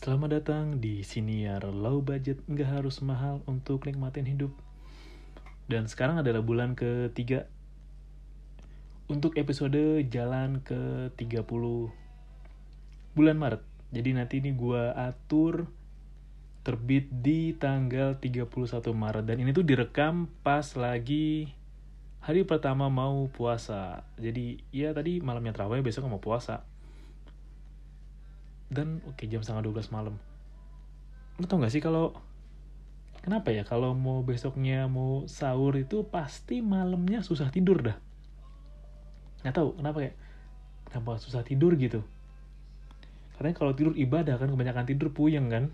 Selamat datang di Siniar Low Budget. Nggak harus mahal untuk nikmatin hidup. Dan sekarang adalah bulan ketiga. Untuk episode jalan ke 30 Bulan Maret. Jadi nanti ini gua atur Terbit di tanggal 31 Maret. Dan ini tuh direkam pas lagi Hari pertama mau puasa. Jadi ya tadi malamnya terawih besok mau puasa dan oke jam setengah 12 malam. Lu tau gak sih kalau kenapa ya kalau mau besoknya mau sahur itu pasti malamnya susah tidur dah? Nggak tahu kenapa kayak kenapa susah tidur gitu? Karena kalau tidur ibadah kan kebanyakan tidur puyeng kan?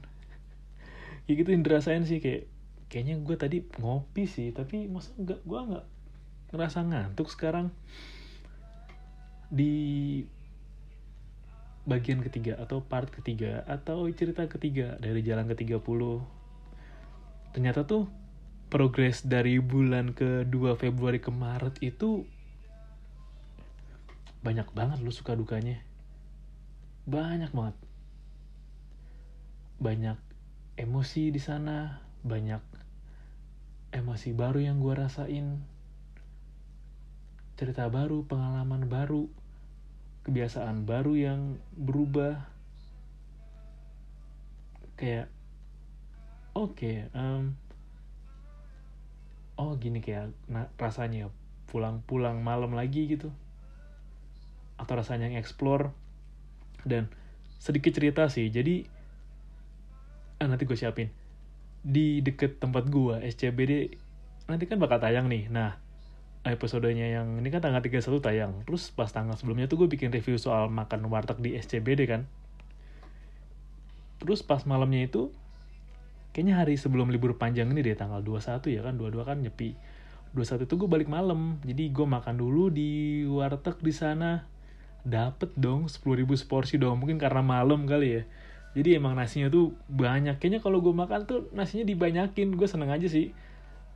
Ya gitu yang dirasain sih kayak kayaknya gue tadi ngopi sih tapi masa enggak gue nggak ngerasa ngantuk sekarang? Di bagian ketiga atau part ketiga atau cerita ketiga dari jalan ke-30 ternyata tuh progres dari bulan ke-2 Februari ke Maret itu banyak banget lu suka dukanya. Banyak banget. Banyak emosi di sana banyak emosi baru yang gue rasain. Cerita baru pengalaman baru kebiasaan baru yang berubah. Kayak oke okay, um, oh gini kayak nah, rasanya pulang-pulang malam lagi gitu. Atau rasanya yang explore. Dan sedikit cerita sih jadi ah, nanti gue siapin. Di deket tempat gue SCBD nanti kan bakal tayang nih. Nah episodenya yang ini kan tanggal 31 tayang. Terus pas tanggal sebelumnya tuh gue bikin review soal makan warteg di SCBD kan. Terus pas malamnya itu kayaknya hari sebelum libur panjang ini deh tanggal 21 ya kan 22 kan nyepi. 21 itu gue balik malam. Jadi gue makan dulu di warteg di sana. Dapet dong 10.000 seporsi dong. Mungkin karena malam kali ya. Jadi emang nasinya tuh banyak. Kayaknya kalau gue makan tuh nasinya dibanyakin. Gue seneng aja sih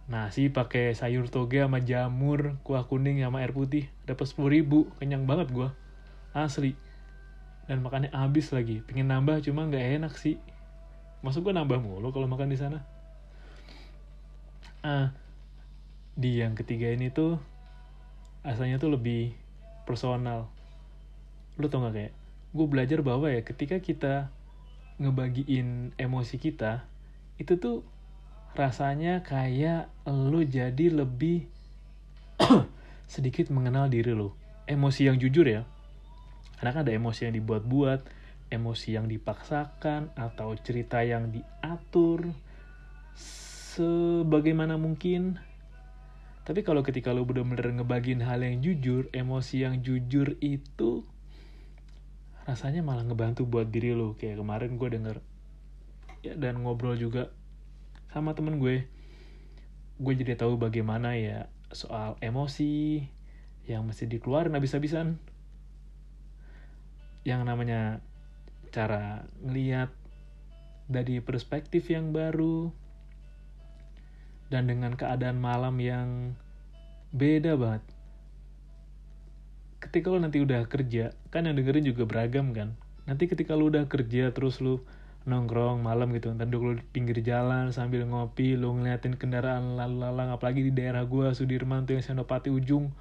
nasi pakai sayur toge sama jamur kuah kuning sama air putih. Dapat sepuluh ribu kenyang banget gue asli. Dan makannya habis lagi. Pengen nambah cuma nggak enak sih. Masuk gue nambah mulu kalau makan di sana. Ah di yang ketiga ini tuh asalnya tuh lebih personal. Lu tau gak kayak gue belajar bahwa ya ketika kita ngebagiin emosi kita itu tuh rasanya kayak lu jadi lebih sedikit mengenal diri lu. Emosi yang jujur ya. Karena kan ada emosi yang dibuat-buat, emosi yang dipaksakan, atau cerita yang diatur sebagaimana mungkin. Tapi kalau ketika lu bener-bener ngebagiin hal yang jujur, emosi yang jujur itu rasanya malah ngebantu buat diri lu. Kayak kemarin gue denger ya dan ngobrol juga sama temen gue. Gue jadi tahu bagaimana ya soal emosi yang mesti dikeluarin habis-habisan. Yang namanya cara ngeliat dari perspektif yang baru dan dengan keadaan malam yang beda banget. Ketika lo nanti udah kerja kan yang dengerin juga beragam kan. Nanti ketika lo udah kerja terus lo nongkrong malam gitu. Duduk lu di pinggir jalan sambil ngopi lu ngeliatin kendaraan lalang apalagi di daerah gua Sudirman tuh yang Senopati ujung.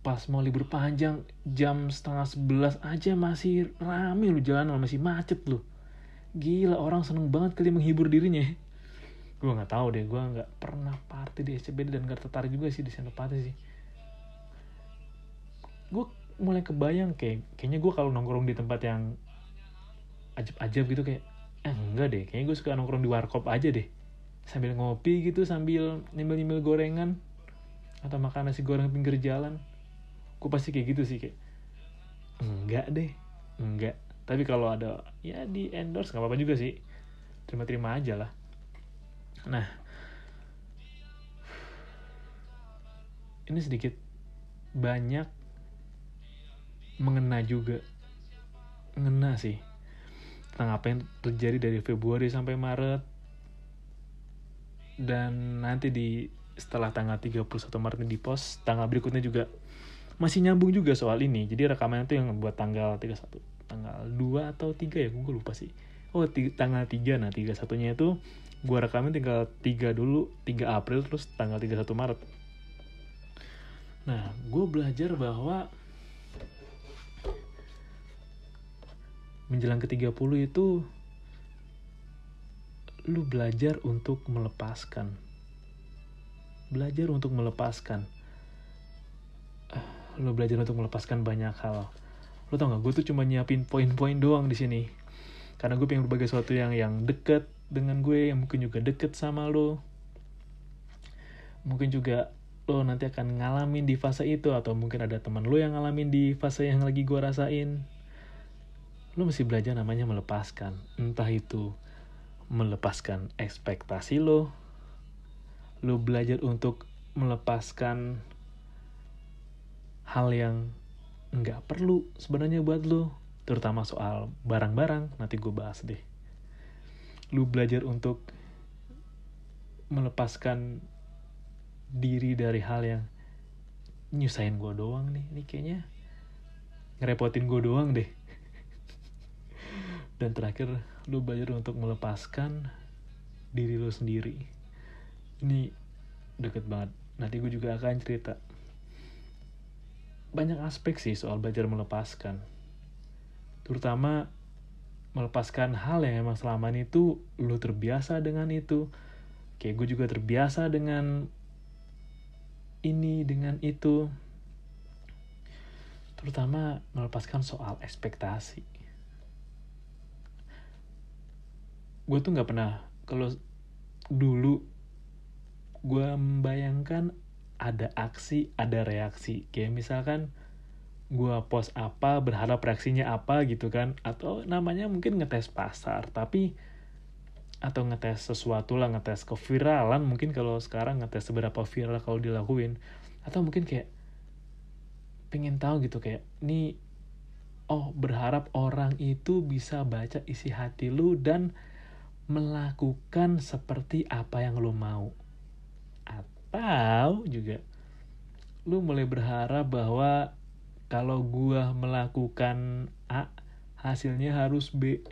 Pas mau libur panjang jam setengah sebelas aja masih rame lu jalan masih macet lu. Gila orang seneng banget kali menghibur dirinya. Gue nggak tahu deh gue nggak pernah party di SCBD dan gak tertarik juga sih di Senopati sih. Gue mulai kebayang kayak kayaknya gue kalau nongkrong di tempat yang ajab-ajab gitu kayak eh enggak deh kayaknya gue suka nongkrong di warkop aja deh. Sambil ngopi gitu sambil nyemil-nyemil gorengan atau makan nasi goreng pinggir jalan. Gue pasti kayak gitu sih kayak enggak deh enggak. Tapi kalau ada ya di endorse nggak apa-apa juga sih. Terima-terima aja lah. Nah ini sedikit banyak mengena juga mengena sih tentang apa yang terjadi dari Februari sampai Maret. Dan nanti di setelah tanggal 31 Maret di post tanggal berikutnya juga masih nyambung juga soal ini. Jadi rekaman itu yang buat tanggal 31 tanggal 2 atau 3 ya gue lupa sih. Oh tanggal 3 nah 31 nya itu gue rekamin tinggal 3 dulu 3 April terus tanggal 31 Maret. Nah gue belajar bahwa menjelang ke 30 itu lu belajar untuk melepaskan. Belajar untuk melepaskan. Uh, lu belajar untuk melepaskan banyak hal. Lo tau gak gue tuh cuma nyiapin poin-poin doang di sini. Karena gue pengen berbagi sesuatu yang yang deket dengan gue yang mungkin juga deket sama lo mungkin juga lo nanti akan ngalamin di fase itu atau mungkin ada teman lo yang ngalamin di fase yang lagi gue rasain lo mesti belajar namanya melepaskan. Entah itu melepaskan ekspektasi lo lo belajar untuk melepaskan hal yang nggak perlu sebenarnya buat lo terutama soal barang-barang. Nanti gue bahas deh. Lu belajar untuk melepaskan diri dari hal yang nyusahin gue doang nih. Ini kayaknya ngerepotin gue doang deh dan terakhir lu belajar untuk melepaskan diri lu sendiri ini deket banget nanti gue juga akan cerita banyak aspek sih soal belajar melepaskan. Terutama melepaskan hal yang emang selama ini tuh lu terbiasa dengan itu. Kayak gue juga terbiasa dengan ini, dengan itu. Terutama melepaskan soal ekspektasi. Gue tuh gak pernah, kalau dulu gue membayangkan ada aksi, ada reaksi. Kayak misalkan gue post apa, berharap reaksinya apa gitu kan. Atau namanya mungkin ngetes pasar, tapi atau ngetes sesuatu lah, ngetes keviralan mungkin kalau sekarang ngetes seberapa viral kalau dilakuin. Atau mungkin kayak pengen tahu gitu kayak, ini oh berharap orang itu bisa baca isi hati lu dan melakukan seperti apa yang lu mau. Atau juga lu mulai berharap bahwa kalau gua melakukan A hasilnya harus B.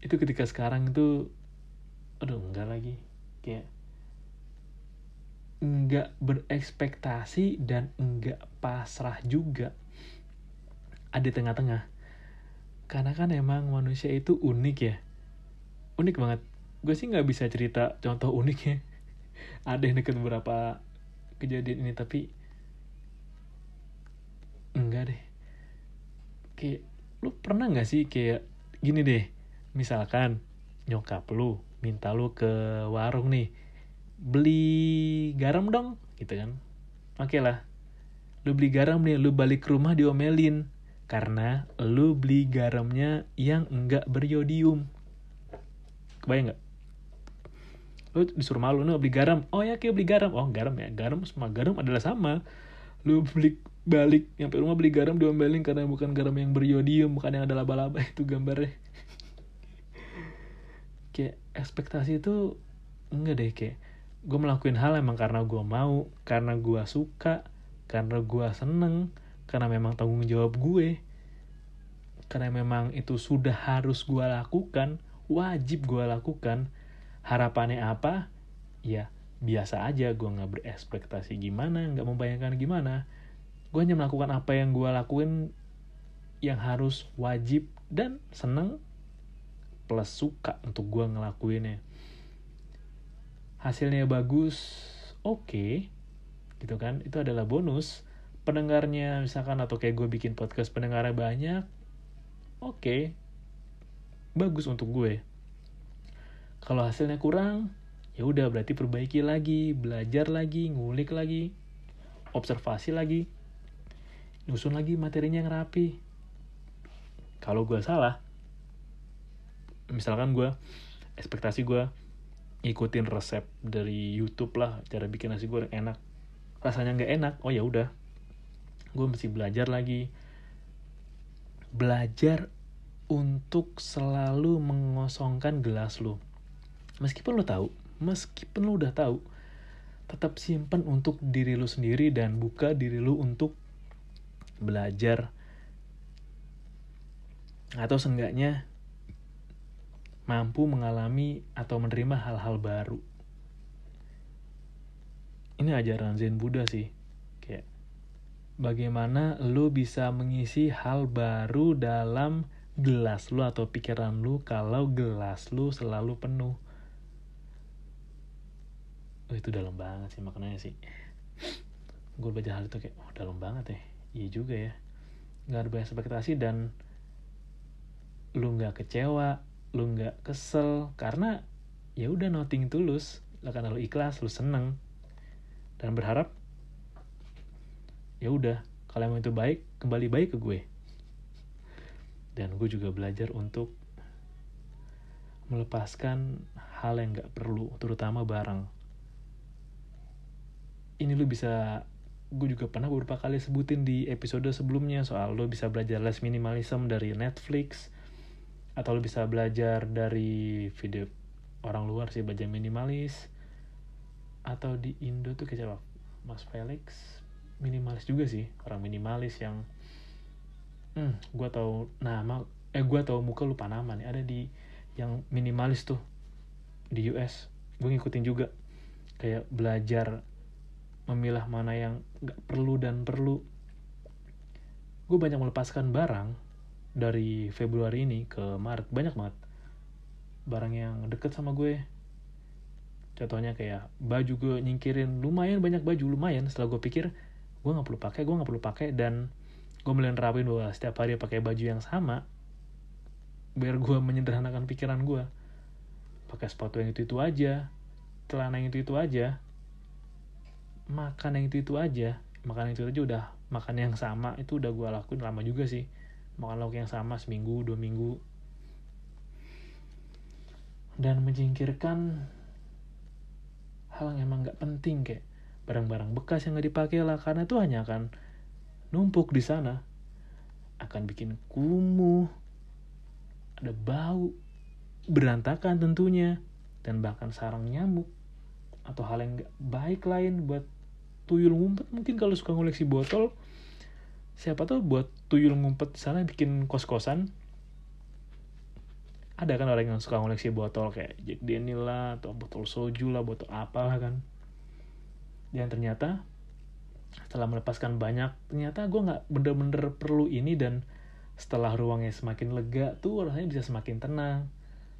Itu ketika sekarang itu aduh enggak lagi. Kayak enggak berekspektasi dan enggak pasrah juga. Ada tengah-tengah. Karena kan emang manusia itu unik ya unik banget. Gue sih nggak bisa cerita contoh uniknya. Ada yang deket beberapa kejadian ini tapi enggak deh. Kayak lu pernah nggak sih kayak gini deh? Misalkan nyokap lu minta lu ke warung nih beli garam dong gitu kan. Oke okay lah lu beli garam nih lu balik ke rumah diomelin karena lu beli garamnya yang enggak beriodium kebayang nggak? Lu disuruh malu lu beli garam. Oh ya kayak beli garam. Oh garam ya. Garam semua garam adalah sama. Lu beli balik nyampe rumah beli garam diomelin karena bukan garam yang beriodium bukan yang ada laba-laba itu gambarnya. Kayak ekspektasi itu enggak deh kayak gue melakukan hal emang karena gue mau karena gue suka karena gue seneng karena memang tanggung jawab gue karena memang itu sudah harus gue lakukan wajib gue lakukan. Harapannya apa? Ya biasa aja. Gue nggak berekspektasi gimana nggak membayangkan gimana. Gue hanya melakukan apa yang gue lakuin yang harus wajib dan seneng plus suka untuk gue ngelakuinnya. Hasilnya bagus oke okay, gitu kan? Itu adalah bonus. Pendengarnya misalkan atau kayak gue bikin podcast pendengarnya banyak oke. okay, bagus untuk gue kalau hasilnya kurang, ya udah berarti perbaiki lagi, belajar lagi, ngulik lagi, observasi lagi, nyusun lagi materinya yang rapi. Kalau gue salah, misalkan gue, ekspektasi gue ikutin resep dari YouTube lah, cara bikin nasi goreng enak. Rasanya nggak enak, oh ya udah, gue mesti belajar lagi. Belajar untuk selalu mengosongkan gelas lo. Meskipun lo tahu meskipun lo udah tahu tetap simpan untuk diri lo sendiri dan buka diri lo untuk belajar. Atau seenggaknya mampu mengalami atau menerima hal-hal baru. Ini ajaran Zen Buddha sih. Kayak bagaimana lo bisa mengisi hal baru dalam gelas lo atau pikiran lo kalau gelas lo selalu penuh. Oh, itu dalam banget sih maknanya sih. Gue baca hal itu kayak oh dalam banget ya. Iya juga ya. Nggak ada banyak ekspektasi dan lu nggak kecewa lu nggak kesel karena ya udah nothing tulus. Lah karena lu ikhlas lu seneng. Dan berharap ya udah kalau emang itu baik kembali baik ke gue dan gue juga belajar untuk melepaskan hal yang nggak perlu terutama barang. Ini lu bisa gue juga pernah beberapa kali sebutin di episode sebelumnya soal lo bisa belajar less minimalism dari Netflix atau lo bisa belajar dari video orang luar sih belajar minimalis atau di Indo tuh kayak siapa Mas Felix. Minimalis juga sih orang minimalis yang hmm gue tau nama eh gue tau muka lupa nama nih ada di yang minimalis tuh di US gue ngikutin juga kayak belajar memilah mana yang gak perlu dan perlu. Gue banyak melepaskan barang dari Februari ini ke Maret banyak banget. Barang yang deket sama gue. Contohnya kayak baju gue nyingkirin lumayan banyak baju lumayan. Setelah gue pikir gue nggak perlu pakai gue nggak perlu pakai dan gue mulai nerapin bahwa setiap hari pakai baju yang sama biar gue menyederhanakan pikiran gue pakai sepatu yang itu itu aja celana yang itu itu aja makan yang itu itu aja. Makan yang itu aja udah makan yang sama itu udah gue lakuin lama juga sih. Makan lauk yang sama seminggu dua minggu. Dan menyingkirkan hal yang emang nggak penting kayak barang-barang bekas yang nggak dipakai lah. Karena itu hanya akan numpuk di sana akan bikin kumuh ada bau berantakan tentunya dan bahkan sarang nyamuk atau hal yang nggak baik lain buat tuyul ngumpet. Mungkin kalau suka ngoleksi botol siapa tahu buat tuyul ngumpet di sana bikin kos-kosan. Ada kan orang yang suka ngoleksi botol kayak Jack Daniel lah atau botol soju lah botol apalah kan. Dan ternyata setelah melepaskan banyak ternyata gue nggak bener-bener perlu ini dan setelah ruangnya semakin lega tuh rasanya bisa semakin tenang.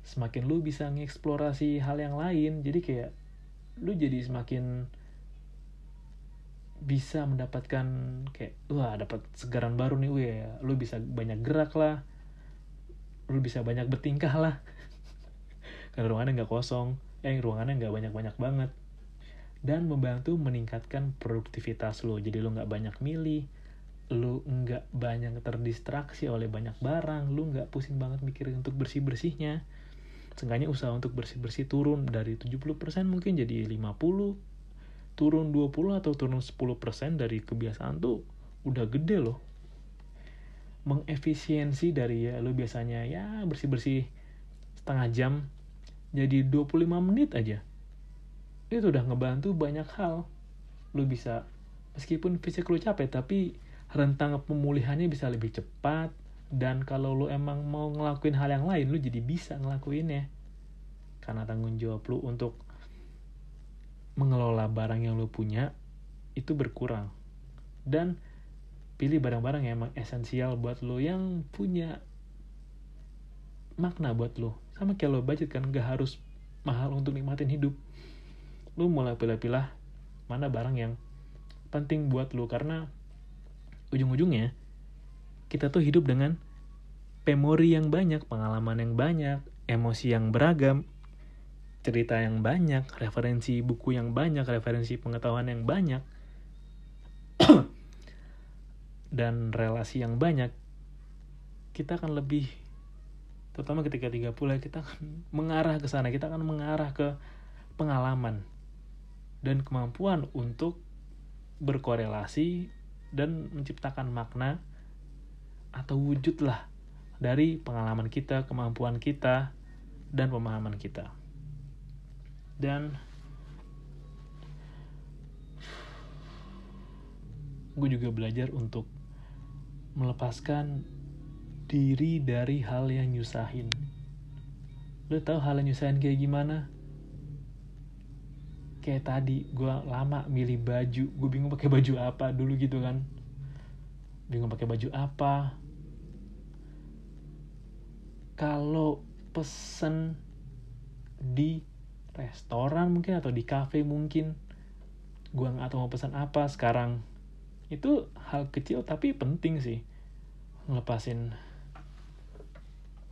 Semakin lu bisa ngeksplorasi hal yang lain jadi kayak lu jadi semakin bisa mendapatkan kayak wah dapat segaran baru nih weh lu bisa banyak gerak lah. Lu bisa banyak bertingkah lah. Karena ruangannya nggak kosong. Eh ruangannya nggak banyak banyak banget dan membantu meningkatkan produktivitas lo jadi lu nggak banyak milih lu nggak banyak terdistraksi oleh banyak barang lu nggak pusing banget mikirin untuk bersih bersihnya Seenggaknya usaha untuk bersih-bersih turun dari 70% mungkin jadi 50 turun 20 atau turun 10% dari kebiasaan tuh udah gede loh. Mengefisiensi dari ya lu biasanya ya bersih-bersih setengah jam jadi 25 menit aja itu udah ngebantu banyak hal. Lu bisa meskipun fisik lu capek tapi rentang pemulihannya bisa lebih cepat. Dan kalau lu emang mau ngelakuin hal yang lain lu jadi bisa ngelakuinnya. Karena tanggung jawab lu untuk mengelola barang yang lu punya itu berkurang. Dan pilih barang-barang yang emang esensial buat lo yang punya makna buat lo sama kayak lo budget kan gak harus mahal untuk nikmatin hidup lo mulai pilih-pilih mana barang yang penting buat lo karena ujung-ujungnya kita tuh hidup dengan memori yang banyak pengalaman yang banyak emosi yang beragam cerita yang banyak, referensi buku yang banyak, referensi pengetahuan yang banyak, dan relasi yang banyak, kita akan lebih, terutama ketika 30 kita akan mengarah ke sana, kita akan mengarah ke pengalaman dan kemampuan untuk berkorelasi dan menciptakan makna atau wujud lah dari pengalaman kita, kemampuan kita, dan pemahaman kita. Dan gue juga belajar untuk melepaskan diri dari hal yang nyusahin. Lu tahu hal yang nyusahin kayak gimana kayak tadi gue lama milih baju gue bingung pakai baju apa dulu gitu kan. Bingung pakai baju apa. Kalau pesen di restoran mungkin atau di cafe mungkin gue nggak tahu mau pesan apa sekarang. Itu hal kecil tapi penting sih ngelepasin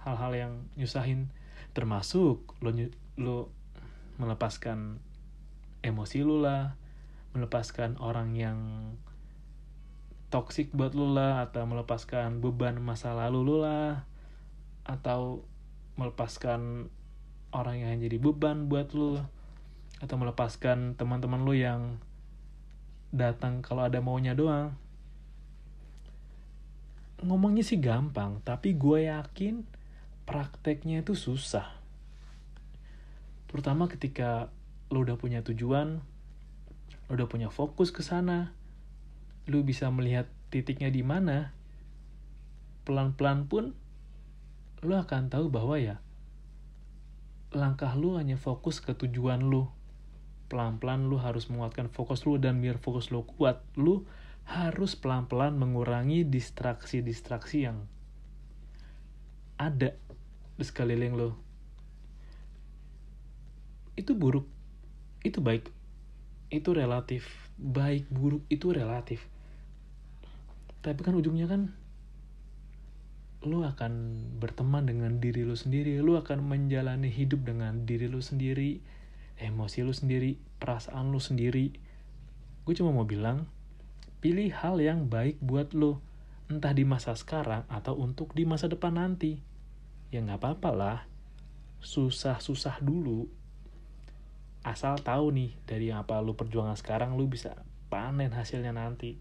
hal-hal yang nyusahin. Termasuk lo lo melepaskan emosi lo lah melepaskan orang yang toxic buat lo lah atau melepaskan beban masa lalu lo lah atau melepaskan orang yang jadi beban buat lo atau melepaskan teman-teman lo yang datang kalau ada maunya doang ngomongnya sih gampang tapi gue yakin prakteknya itu susah. Terutama ketika lo udah punya tujuan, lo udah punya fokus ke sana, lo bisa melihat titiknya di mana, pelan-pelan pun lo akan tahu bahwa ya langkah lo hanya fokus ke tujuan lo. Pelan-pelan lo harus menguatkan fokus lo dan biar fokus lo kuat, lo harus pelan-pelan mengurangi distraksi-distraksi yang ada di sekeliling lo itu buruk itu baik. Itu relatif. Baik buruk itu relatif. Tapi kan ujungnya kan lo akan berteman dengan diri lo sendiri. Lo akan menjalani hidup dengan diri lo sendiri emosi lo sendiri perasaan lo sendiri. Gue cuma mau bilang pilih hal yang baik buat lo entah di masa sekarang atau untuk di masa depan nanti. Ya nggak apa-apa lah. Susah-susah dulu asal tahu nih dari apa lu perjuangan sekarang lu bisa panen hasilnya nanti.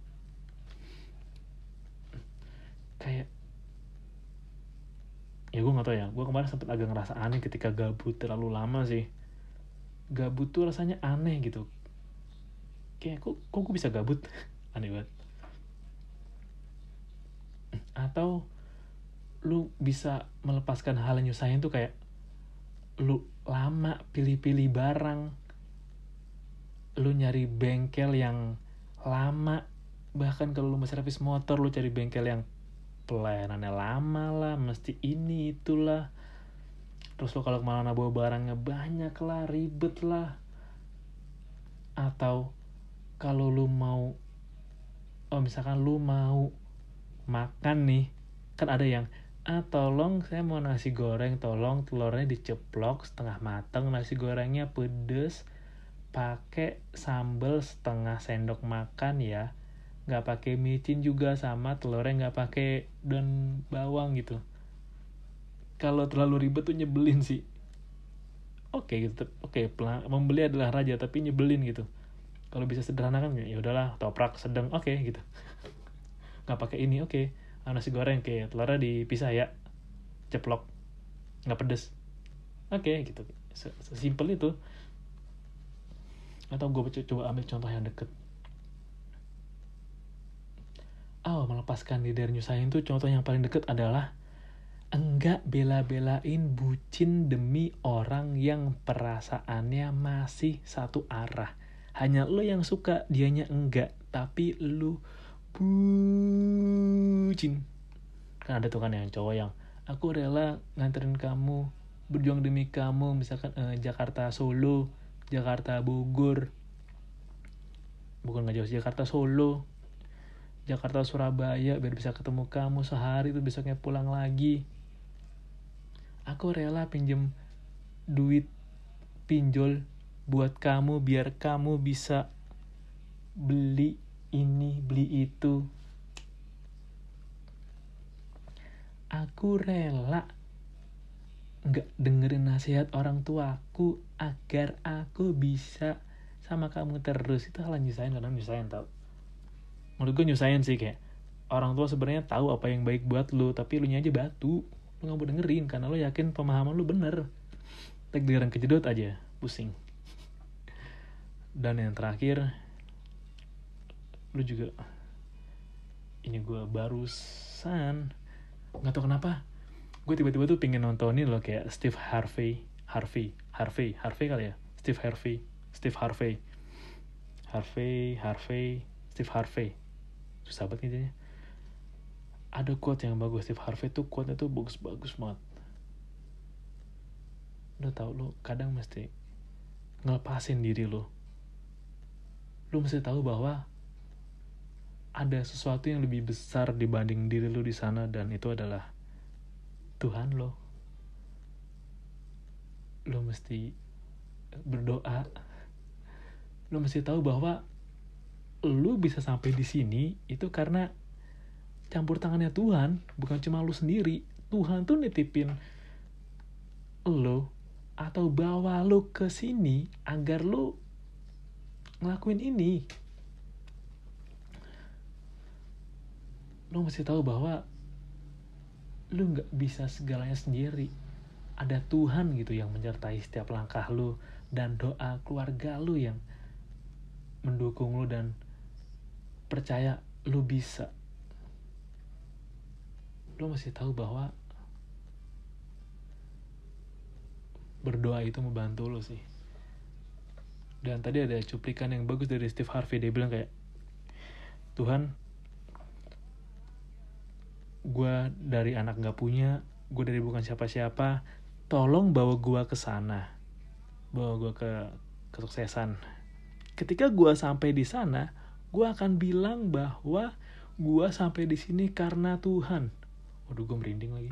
Kayak ya gue nggak tahu ya gue kemarin sempet agak ngerasa aneh ketika gabut terlalu lama sih. Gabut tuh rasanya aneh gitu. Kayak kok kok gue bisa gabut? Aneh banget. Atau lu bisa melepaskan hal yang nyusahin tuh kayak lu lama pilih-pilih barang. Lu nyari bengkel yang lama. Bahkan kalau lu mau servis motor lu cari bengkel yang pelayanannya lama lah mesti ini itulah. Terus lu kalau ke mana bawa barangnya banyak lah ribet lah. Atau kalau lu mau oh misalkan lu mau makan nih kan ada yang ah tolong saya mau nasi goreng tolong telurnya diceplok setengah mateng nasi gorengnya pedes pakai sambal setengah sendok makan ya. Nggak pakai micin juga sama telurnya nggak pakai dan bawang gitu. Kalau terlalu ribet tuh nyebelin sih. Oke gitu. Oke membeli adalah raja tapi nyebelin gitu. Kalau bisa sederhana kan ya udahlah toprak sedang oke okay, gitu. Nggak pakai ini oke. okay ah, nasi goreng kayak telurnya dipisah ya. Ceplok. Nggak pedes. Oke okay, gitu sesimpel itu. Atau gue coba ambil contoh yang deket. Oh melepaskan diri dari nyusahin tuh contoh yang paling deket adalah enggak bela-belain bucin demi orang yang perasaannya masih satu arah. Hanya lo yang suka, dianya enggak. Tapi lo bucin. Kan ada tuh kan yang cowok yang aku rela nganterin kamu berjuang demi kamu misalkan eh, Jakarta Solo Jakarta Bogor. Bukan nggak jauh Jakarta Solo Jakarta Surabaya biar bisa ketemu kamu sehari tuh besoknya pulang lagi. Aku rela pinjem duit pinjol buat kamu biar kamu bisa beli ini beli itu. Aku rela nggak dengerin nasihat orang tuaku agar aku bisa sama kamu terus. Itu hal nyusahin kadang nyusahin tau. Menurut gue nyusahin sih kayak orang tua sebenarnya tahu apa yang baik buat lu tapi lu aja batu. Lu nggak mau dengerin karena lu yakin pemahaman lu bener. Dengerin kejedot aja pusing. Dan yang terakhir lu juga. Ini gue barusan. Nggak tau kenapa gue tiba-tiba tuh pengen nontonin loh kayak Steve Harvey Harvey Harvey Harvey kali ya? Steve Harvey Steve Harvey. Harvey Harvey Steve Harvey. Susah banget ngejanya ada quote yang bagus Steve Harvey tuh quote-nya tuh bagus-bagus banget. Udah tau lo kadang mesti ngelepasin diri lo lo mesti tahu bahwa ada sesuatu yang lebih besar dibanding diri lo di sana dan itu adalah Tuhan lo. Lo mesti berdoa. Lo mesti tahu bahwa lo bisa sampai di sini itu karena campur tangannya Tuhan bukan cuma lo sendiri. Tuhan tuh nitipin lo atau bawa lo ke sini agar lo ngelakuin ini. Lo mesti tahu bahwa lo nggak bisa segalanya sendiri. Ada Tuhan gitu yang menyertai setiap langkah lo dan doa keluarga lo yang mendukung lo dan percaya lo bisa. Lo mesti tahu bahwa berdoa itu membantu lo sih dan tadi ada cuplikan yang bagus dari Steve Harvey dia bilang kayak Tuhan gue dari anak gak punya gue dari bukan siapa-siapa tolong bawa gue ke sana. Bawa gue ke kesuksesan. Ketika gue sampai di sana gue akan bilang bahwa gue sampai di sini karena Tuhan. Waduh gue merinding lagi.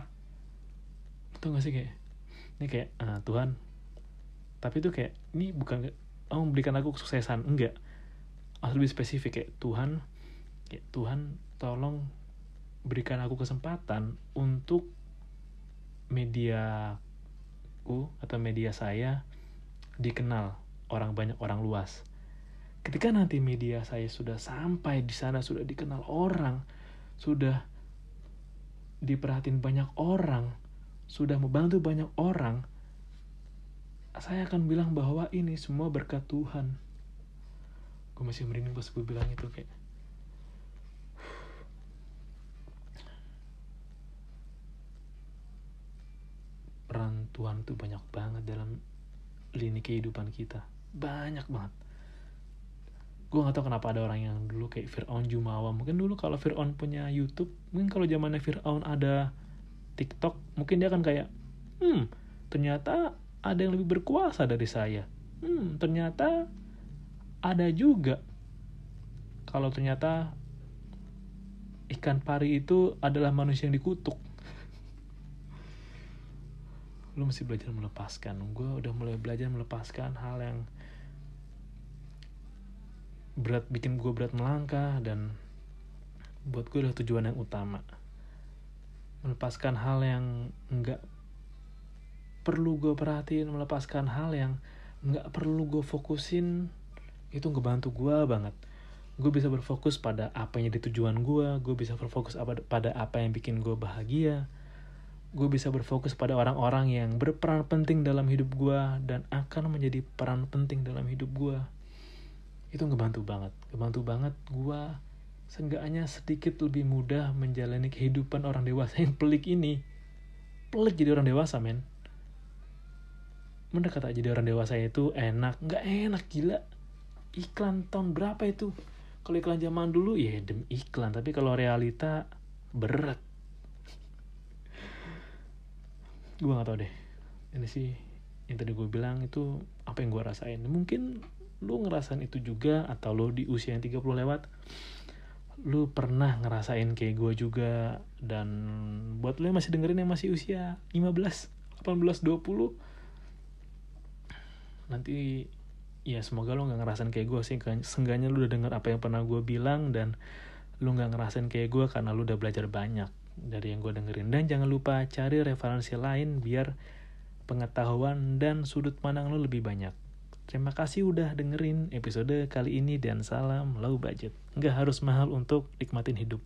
Tau gak sih kayak ini kayak uh, Tuhan. Tapi itu kayak ini bukan oh memberikan aku kesuksesan. Enggak. Harus lebih spesifik kayak Tuhan kayak Tuhan tolong berikan aku kesempatan untuk mediaku atau media saya dikenal orang banyak orang luas ketika nanti media saya sudah sampai di sana sudah dikenal orang sudah diperhatiin banyak orang sudah membantu banyak orang, saya akan bilang bahwa ini semua berkat Tuhan. Gue masih merinding pas gue bilang itu kayak, peran Tuhan tuh banyak banget dalam lini kehidupan kita. Banyak banget. Gue gak tau kenapa ada orang yang dulu kayak Fir'aun Jumawa. Mungkin dulu kalau Fir'aun punya Youtube, mungkin kalau zamannya Fir'aun ada TikTok mungkin dia akan kayak hmm ternyata ada yang lebih berkuasa dari saya hmm ternyata ada juga kalau ternyata ikan pari itu adalah manusia yang dikutuk lu mesti belajar melepaskan. Gue udah mulai belajar melepaskan hal yang berat bikin gue berat melangkah dan buat gue adalah tujuan yang utama. Melepaskan hal yang nggak perlu gue perhatiin melepaskan hal yang nggak perlu gue fokusin itu ngebantu gue banget. Gue bisa berfokus pada apa yang jadi tujuan gue gue bisa berfokus pada apa yang bikin gue bahagia gue bisa berfokus pada orang-orang yang berperan penting dalam hidup gue dan akan menjadi peran penting dalam hidup gue itu ngebantu banget ngebantu banget gue seenggaknya sedikit lebih mudah menjalani kehidupan orang dewasa yang pelik ini. Pelik jadi orang dewasa, men. Mana kata jadi orang dewasa itu enak? Nggak enak, gila. Iklan tahun berapa itu? Kalau iklan zaman dulu, ya dem iklan. Tapi kalau realita, berat. Gue gak tau deh. Ini sih yang tadi gue bilang itu apa yang gue rasain. Mungkin lu ngerasain itu juga atau lu di usia yang 30 lewat lu pernah ngerasain kayak gue juga dan buat lu yang masih dengerin yang masih usia 15, 18, 20 nanti ya semoga lu gak ngerasain kayak gue sih seenggaknya lu udah denger apa yang pernah gue bilang dan lu gak ngerasain kayak gue karena lu udah belajar banyak dari yang gue dengerin dan jangan lupa cari referensi lain biar pengetahuan dan sudut pandang lu lebih banyak Terima kasih udah dengerin episode kali ini dan salam low budget. Nggak harus mahal untuk nikmatin hidup.